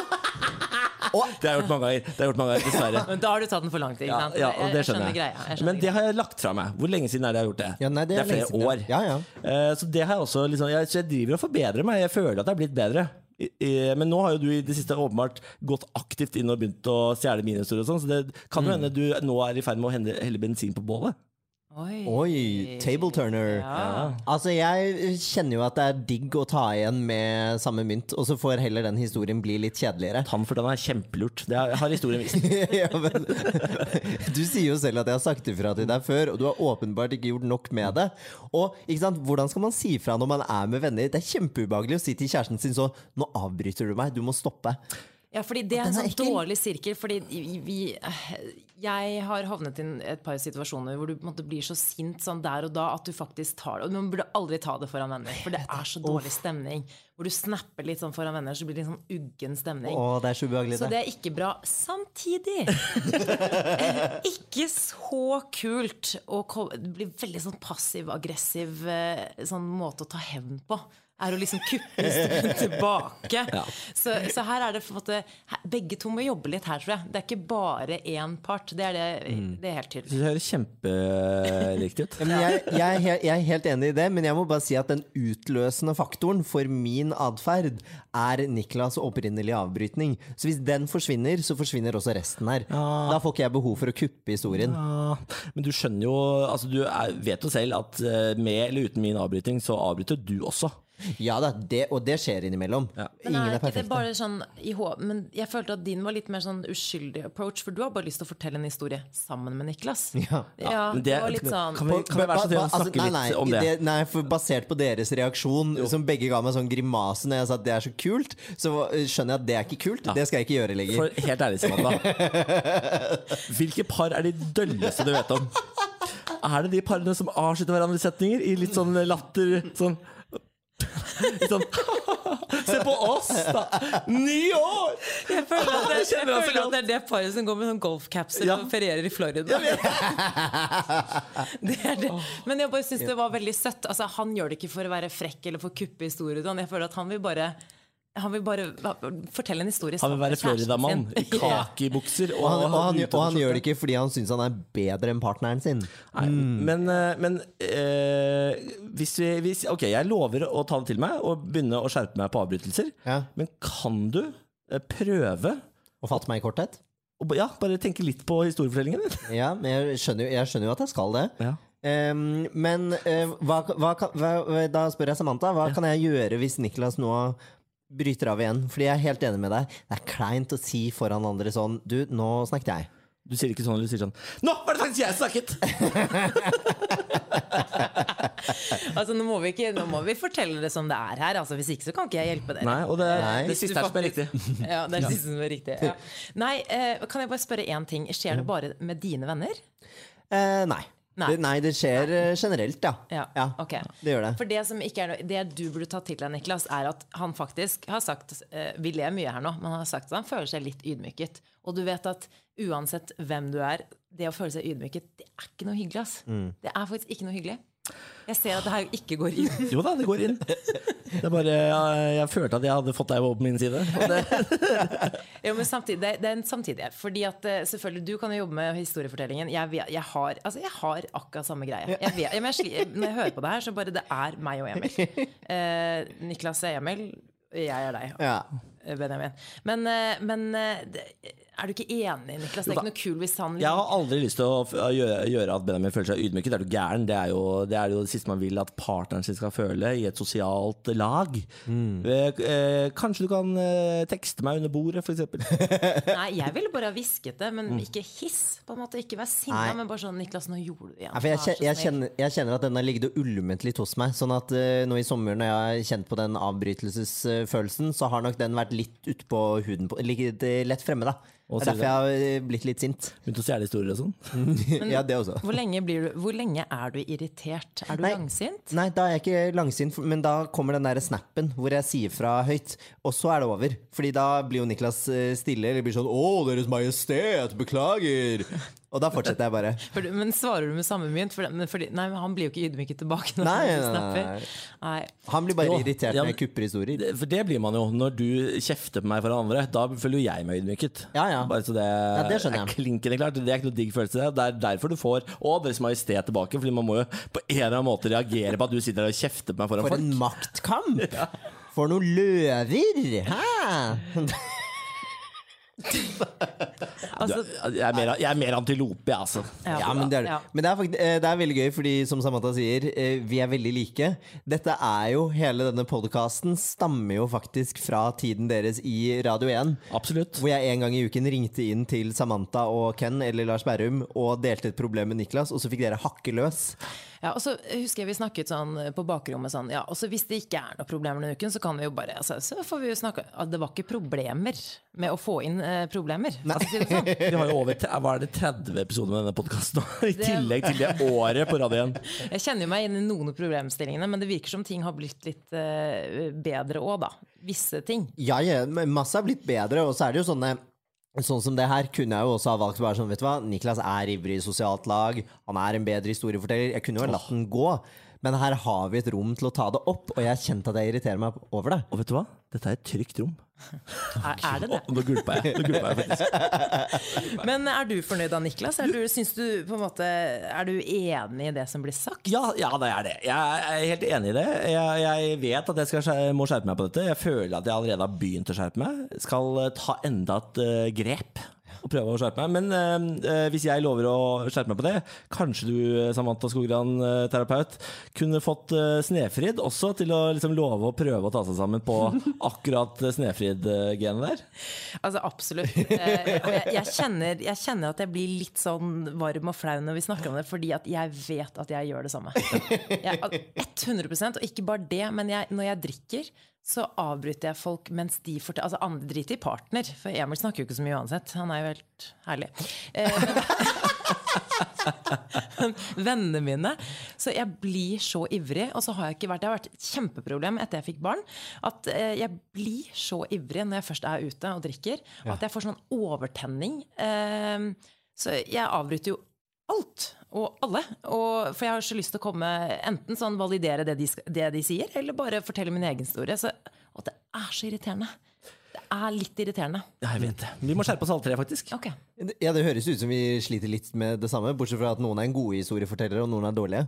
Og [LAUGHS]
Det har jeg gjort mange ganger, det har jeg gjort mange ganger dessverre.
Men da har du tatt den for langt. Ikke
Ja,
sant?
ja, og det
Jeg
skjønner jeg.
greia. Jeg skjønner
Men det har jeg lagt fra meg. Hvor lenge siden er det jeg har gjort det?
Ja, nei, det er lenge
flere
siden,
år.
Ja, ja.
Eh, Så det har jeg også liksom, jeg, jeg driver og forbedrer meg. Jeg føler at jeg er blitt bedre. I- i- Men nå har jo du i det siste åpenbart gått aktivt inn og begynt å stjele mine historier. og sånn, Så det kan
Mm.
jo hende du nå er i ferd med å helle bensin på bålet.
Oi.
Oi, table turner.
Ja.
Altså, jeg kjenner jo at det er digg å ta igjen med samme mynt, og så får heller den historien bli litt kjedeligere.
Tann for den er kjempelurt. Det har har historien vist. [LAUGHS]
ja, men, [LAUGHS] du sier jo selv at jeg har sagt ifra til deg før, og du har åpenbart ikke gjort nok med det. Og ikke sant, Hvordan skal man si fra når man er med venner? Det er kjempeubehagelig å si til kjæresten sin så Nå avbryter du meg, du må stoppe.
Ja, fordi det er en sånn dårlig sirkel. Fordi vi, vi Jeg har havnet i et par situasjoner hvor du måte blir så sint sånn der og da at du faktisk tar det. Og man burde aldri ta det foran venner, for det er så dårlig stemning. Hvor du snapper litt sånn foran venner, så blir det en sånn uggen stemning.
Å, det er så ubehagelig,
Så
det.
er ikke bra. Samtidig [LAUGHS] ikke så kult å blir veldig sånn passiv-aggressiv eh, sånn måte å ta hevn på. Er å liksom kuppe historien [LAUGHS] tilbake. Så, så her er det på en måte Begge to må jobbe litt her, tror jeg. Det er ikke bare én part. Det er, det, det er helt tydelig.
Det høres kjemperiktig ut. [LAUGHS]
Ja, men jeg, jeg, er helt, jeg er helt enig i det, men jeg må bare si at den utløsende faktoren for min atferd er Niklas' opprinnelige avbrytning. Så hvis den forsvinner, så forsvinner også resten her. Da får ikke jeg behov for å kuppe historien.
Ja, men du skjønner jo altså Du er, vet jo selv at eh, med eller uten min avbryting, så avbryter du også.
Ja da, det, og det skjer innimellom.
Men
Ingen
er
er
det
perfekte.
bare sånn i hå- Men jeg følte at din var litt mer sånn uskyldig approach, for du har bare lyst til å fortelle en historie sammen med Niklas. [LAUGHS]
Ja.
Ja,
men
det,
det-
var litt sånn
Kan vi, kan vi være så snill å
Altså,
snakke
nei,
litt om det?
Nei, for basert på deres reaksjon, som begge ga meg sånn grimase når jeg sa at det er så kult, så skjønner jeg at det er ikke kult. Det skal jeg ikke gjøre lenger.
For helt ærlig, Samantha. [LAUGHS] Hvilke par er de dølleste du vet om? Er det de parene som avslutter hverandre i setninger i litt sånn latter sånn [LAUGHS] sånn [LAUGHS] Se på oss, da! Ni år!
Jeg føler at det, [LAUGHS]
Jeg
føler at det er det paret som går med sånn golfcapser
Ja.
og ferierer i Florida. det er det. Men jeg bare syns det var veldig søtt. Altså, han gjør det ikke for å være frekk eller for å kuppe historien. Jeg føler at han vil bare han vil bare fortelle en historie
Han vil være Florida-mann i kakebukser og,
Og han, og, han, og han gjør det ikke fordi han syns han er bedre enn partneren sin.
Nei, Men, eh, men øh, hvis vi hvis, Ok, jeg lover å ta det til meg og begynne å skjerpe meg på avbrytelser.
Ja.
Men kan du eh, prøve
Å fatte meg i korthet.
ja, bare tenke litt på historiefortellingen din? [LAUGHS]
Ja, men jeg skjønner, jo- jeg skjønner jo at jeg skal det.
Ja.
Um, men uh, hva, hva, hva, da spør jeg Samantha, hva kan jeg gjøre hvis Niklas nå bryter av igjen? Fordi jeg er helt enig med deg. Det er kleint å si foran andre sånn Du, nå snakket jeg.
Du sier ikke sånn, du sier sånn Nå var det faktisk jeg som snakket! [LAUGHS]
Altså, nå, må vi ikke, nå må vi fortelle det som det er her. Altså, hvis ikke så kan ikke jeg hjelpe dere.
Nei, og det,
Nei.
det siste er som er riktig. [LAUGHS]
Ja, det er det siste som er riktig. Ja. Nei, eh, kan jeg bare spørre én ting? Skjer det bare med dine venner?
Eh, nei.
Nei.
Det, nei, det skjer nei. generelt, ja.
Ja, ok.
Det gjør det.
For det som ikke er noe, det du burde ta til deg, Niklas, er at han faktisk har sagt eh, Vi ler mye her nå, men han har sagt at han føler seg litt ydmyket. Og du vet at uansett hvem du er, det å føle seg ydmyket, det er ikke noe hyggelig. ass.
Mm.
Det er faktisk ikke noe hyggelig. Jeg ser at det her ikke går inn.
Jo da, det går inn. Det er bare, jeg, jeg følte at jeg hadde fått deg over på min side. Og det,
Jo, men samtidig, det, det er en samtidighet. Fordi at eh, selvfølgelig, Du kan jo jobbe med historiefortellingen. Jeg, jeg, har, altså, jeg har akkurat samme greie. Jeg vet, men jeg, når jeg hører på det her, så bare det er meg og Emil. Eh, Niklas er Emil, jeg er deg.
Ja.
Eh, Benjamin. Men, eh, men eh, er du ikke enig, Niklas? Det er ikke noe kul hvis han
jeg har aldri lyst til å gjøre, at Benjamin føler seg ydmyket. Det er du gæren. Det er, jo, det er jo det siste man vil at partneren sin skal føle i et sosialt lag. Eh, kanskje du kan tekste meg under bordet, f.eks. [LAUGHS]
Nei, jeg ville bare ha hvisket det, men ikke hiss. På en måte Ikke vær sinna,
Nei.
men bare sånn Niklas, nå gjorde du det igjen.
Jeg,
Vær
jeg, kjenner, jeg kjenner at den har ligget og ulmet litt hos meg. Sånn at nå i sommer når jeg har kjent på den avbrytelsesfølelsen, så har nok den vært litt utpå huden på, Litt lett fremme, da.
Og
Det er derfor jeg har blitt litt sint.
Begynt å stjele historier og sånn. [LAUGHS]
ja, det også.
Hvor lenge, blir du, hvor lenge er du irritert? Er du
Nei.
langsint?
Nei, da er jeg ikke langsint, men da kommer den der snappen hvor jeg sier fra høyt, og så er det over. Fordi da blir jo Niklas eh, stille, eller blir sånn 'Å, Deres Majestet, beklager'. Og da fortsetter jeg bare. [LAUGHS]
For, men svarer du med samme mynt? For, men fordi, nei, men han blir jo ikke ydmyket tilbake. Når
Nei,
han,
nei, nei,
snapper. Nei.
Han blir bare
Jo,
irritert
ja,
når jeg kupper historier.
Det- For det blir man jo når du kjefter på meg foran andre. Da føler jo jeg meg ydmyket.
Ja, ja.
Bare så det,
det skjønner
er
jeg.
klinkende klart. Det er ikke noe digg følelse. Det er derfor du får Å, Deres Majestet tilbake. Fordi man må jo på en eller annen måte reagere på at du sitter der og kjefter på meg foran
For
folk.
en maktkamp! [LAUGHS] For noen løver! Hæ? [LAUGHS]
Altså,
Jeg er mer, jeg er mer antilope, jeg, altså.
Ja, men det er.
Ja.
men det er, faktisk, eh, det er veldig gøy, fordi som Samantha sier, eh, vi er veldig like. Dette er jo, Hele denne podkasten stammer jo faktisk fra tiden deres i Radio 1.
Absolutt.
Hvor jeg en gang i uken ringte inn til Samantha og Ken eller Lars Berrum og delte et problem med Niklas, og så fikk dere hakke løs.
Ja, og så husker jeg vi snakket sånn på bakrommet sånn Ja, og så hvis det ikke er noe problemer denne uken, så kan vi jo bare altså, Så får vi jo snakke at Det var ikke problemer med å få inn eh, problemer. Altså, si det sånn. [LAUGHS]
Vi har jo over hva er det, 30 episoder med denne podkasten nå, i tillegg til det året på Radio 1. [LAUGHS]
Jeg kjenner jo meg inn i noen av problemstillingene, men det virker som ting har blitt litt eh, bedre òg, da. Visse ting.
Ja, ja, masse har blitt bedre, og så er det jo sånne Sånn som det her kunne jeg jo også ha valgt bare sånn, vet du hva, Niklas er ivrig i sosialt lag, han er en bedre historieforteller. Jeg kunne jo ha latt den gå, men her har vi et rom til å ta det opp, og jeg kjente at jeg irriterer meg over det.
Og vet du hva? Dette er et trygt rom.
Er, er det det?
Nå gulpa jeg. Nå gulpa jeg faktisk.
Men er du fornøyd da, Niklas? Er du, du på en måte Er du enig i det som blir sagt?
Ja, ja, det er det. Jeg er helt enig i det. Jeg, jeg vet at jeg skal, må skjerpe meg på dette. Jeg føler at jeg allerede har begynt å skjerpe meg. Skal ta enda et uh, grep og prøve å skjerpe meg. Men eh, eh, hvis jeg lover å skjerpe meg på det, kanskje du, Samantha Skogran, eh, terapeut, kunne fått Snefrid også til å liksom, love å prøve å ta seg sammen på [LAUGHS] akkurat Snefrid-genet der?
Altså Absolutt. Eh, jeg, jeg, kjenner, jeg kjenner at jeg blir litt sånn varm og flau når vi snakker om det, fordi at jeg vet at jeg gjør det samme. Jeg, 100% Og ikke bare det, men når jeg drikker, så avbryter jeg folk mens de forteller Altså andre driter i partner, for Emil snakker jo ikke så mye uansett. Han er jo helt herlig. Eh, [LAUGHS] vennene mine. Så jeg blir så ivrig. Og så har jeg ikke vært Det har vært et kjempeproblem etter jeg fikk barn. At eh, jeg blir så ivrig når jeg først er ute og drikker, at jeg får sånn overtenning. Eh, så jeg avbryter jo alt og alle. Og, for jeg har så lyst til å komme enten sånn validere det de, det de sier, eller bare fortelle min egen historie. Så, og det er så irriterende. Det er litt irriterende.
Ja, jeg vet det. Vi må skjerpe oss alle tre, faktisk.
Ok.
Ja, Det høres ut som vi sliter litt med det samme, bortsett fra at noen er en gode historiefortellere, og noen er dårlige.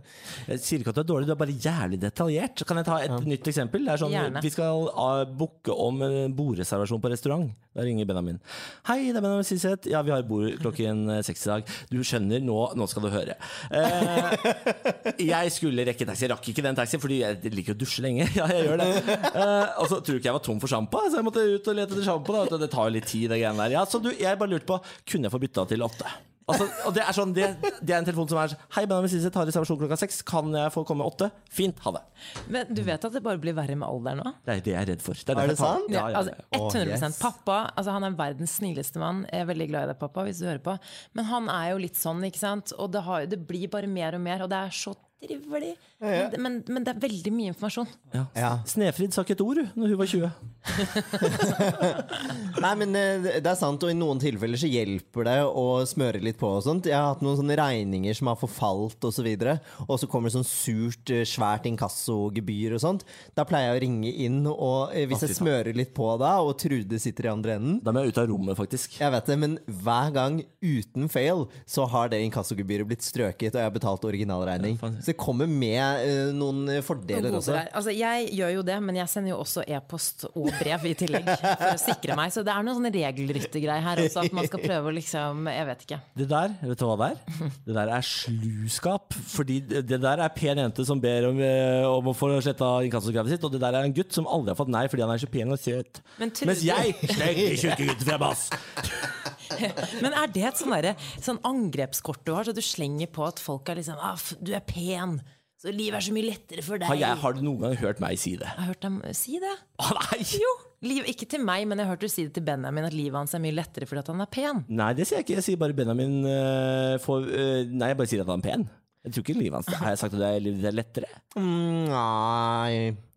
Jeg sier ikke at du er dårlig, du er bare jævlig detaljert. Kan jeg ta et nytt eksempel? Det er sånn,
Gjerne.
Vi skal uh, booke om en bordreservasjon på restaurant. Da ringer Benjamin. Hei, det er Benjamin Siseth. Ja, vi har bord klokken eh, seks i dag. Du skjønner, nå, nå skal du høre. Eh, [LAUGHS] jeg skulle rekke taxi. Jeg rakk ikke den taxien, fordi jeg liker å dusje lenge. [LAUGHS] Ja, jeg gjør det. Eh, og så tror du ikke jeg var tom for sjampo, så jeg måtte ut og lete etter sjampo. Det tar jo litt tid, det greiene der. Ja, så du, jeg bare lurte på, kunne jeg få bytta til åtte? Altså, og det er sånn, det, det er en telefon som er Hei, Benjamin Sisse tar reservasjon klokka seks. Kan jeg få komme åtte? Fint, ha det.
Men du vet at det bare blir verre med alderen nå?
Det er det jeg er redd for. Det
Er
er
det sant?
Ja, ja,
altså, 100
oh, yes.
Pappa altså, han er verdens snilleste mann. Jeg er veldig glad i deg, pappa, hvis du hører på. Men han er jo litt sånn, ikke sant. Og det, har, det blir bare mer og mer, og det er så trivelig. Men, men, men det er veldig mye informasjon.
Ja.
Ja.
Snefrid sa ikke et ord når hun var 20. [LAUGHS]
Nei, men eh, det er sant, og i noen tilfeller så hjelper det å smøre litt på og sånt. Jeg har hatt noen sånne regninger som har forfalt og så videre, og så kommer det sånn surt, eh, svært inkassogebyr og sånt. Da pleier jeg å ringe inn, og eh, hvis jeg smører litt på da, og Trude sitter i andre enden
Da må jeg ut av rommet, faktisk.
jeg vet det, men hver gang uten fail så har det inkassogebyret blitt strøket, og jeg har betalt originalregning.
Ja,
det kommer med uh, noen fordeler
Noen
også.
Altså, jeg gjør jo det, men jeg sender jo også e-post og brev i tillegg. [LAUGHS] For å sikre meg. Så det er noen sånne regelryttergreier her også. At man skal prøve å liksom Jeg vet ikke.
Det der, vet du hva det er? Det der er sluskap. Fordi det der er pen jente som ber om, eh, om å få sletta inkassokravet sitt, og det der er en gutt som aldri har fått nei fordi han er så pen og søt.
Men
Mens jeg slenger tjukke gutter fra bass! [LAUGHS] [LAUGHS]
Men er det et sånn, sånn angrepskort du har, så du slenger på at folk er liksom ah, Du er pen, så livet er så mye lettere for deg.
Har, jeg, har du noen gang hørt meg si det?
Jeg har hørt dem si det.
Ah, nei!
Jo. Liv, ikke til meg, men jeg har hørt du si det til Benjamin, at livet hans er mye lettere fordi han er pen.
Nei, det sier jeg ikke. Jeg sier bare Benjamin uh, får uh, Nei, jeg bare sier at han er pen. Jeg tror ikke livet hans Har jeg sagt at det er, livet er lettere?
Mm, nei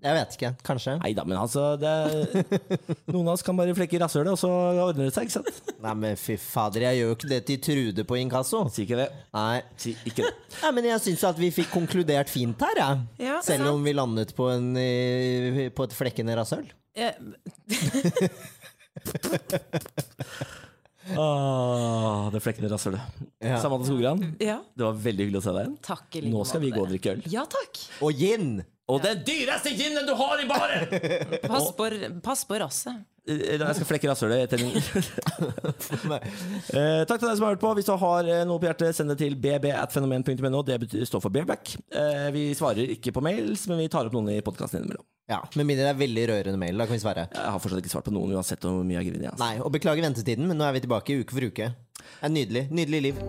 Jeg vet ikke. Kanskje.
Nei da, men altså det er, Noen av oss kan bare flekke i rasshølet, og så ordner det seg, ikke sant?
Nei, men fy fader, jeg gjør jo ikke det til Trude på inkasso.
Si ikke det.
Nei.
Si ikke det.
Nei, men jeg syns at vi fikk konkludert fint her, jeg.
Ja,
Selv
sant.
om vi landet på, en, eh, på et flekkende rasshøl.
Eh, [LAUGHS] [LAUGHS]
Åh, det flekkende rasshølet.
Ja.
Samantha Skogran,
ja.
det var veldig hyggelig å se deg igjen.
Takk i like
Nå skal vi
måte.
gå og drikke øl.
Ja takk.
Og gin!
Og den dyreste ginen du har i baren! [LAUGHS]
Pass på, pass på rasset.
Eh, Jeg skal flekke rasshølet etter [LAUGHS] en [LAUGHS] eh, Takk til deg som har hørt på. Hvis du har eh, noe på hjertet, send det til bb.fenomen.no. Det står for bareback. Eh, vi svarer ikke på mails, men vi tar opp noen i podkasten innimellom.
Ja, Med mindre det er veldig rørende mail. Da kan vi svare.
Jeg har fortsatt ikke svart på noen, uansett hvor mye jeg griner. Altså.
Nei, og beklager ventetiden, men nå er vi tilbake uke for uke. Det er nydelig. Nydelig liv.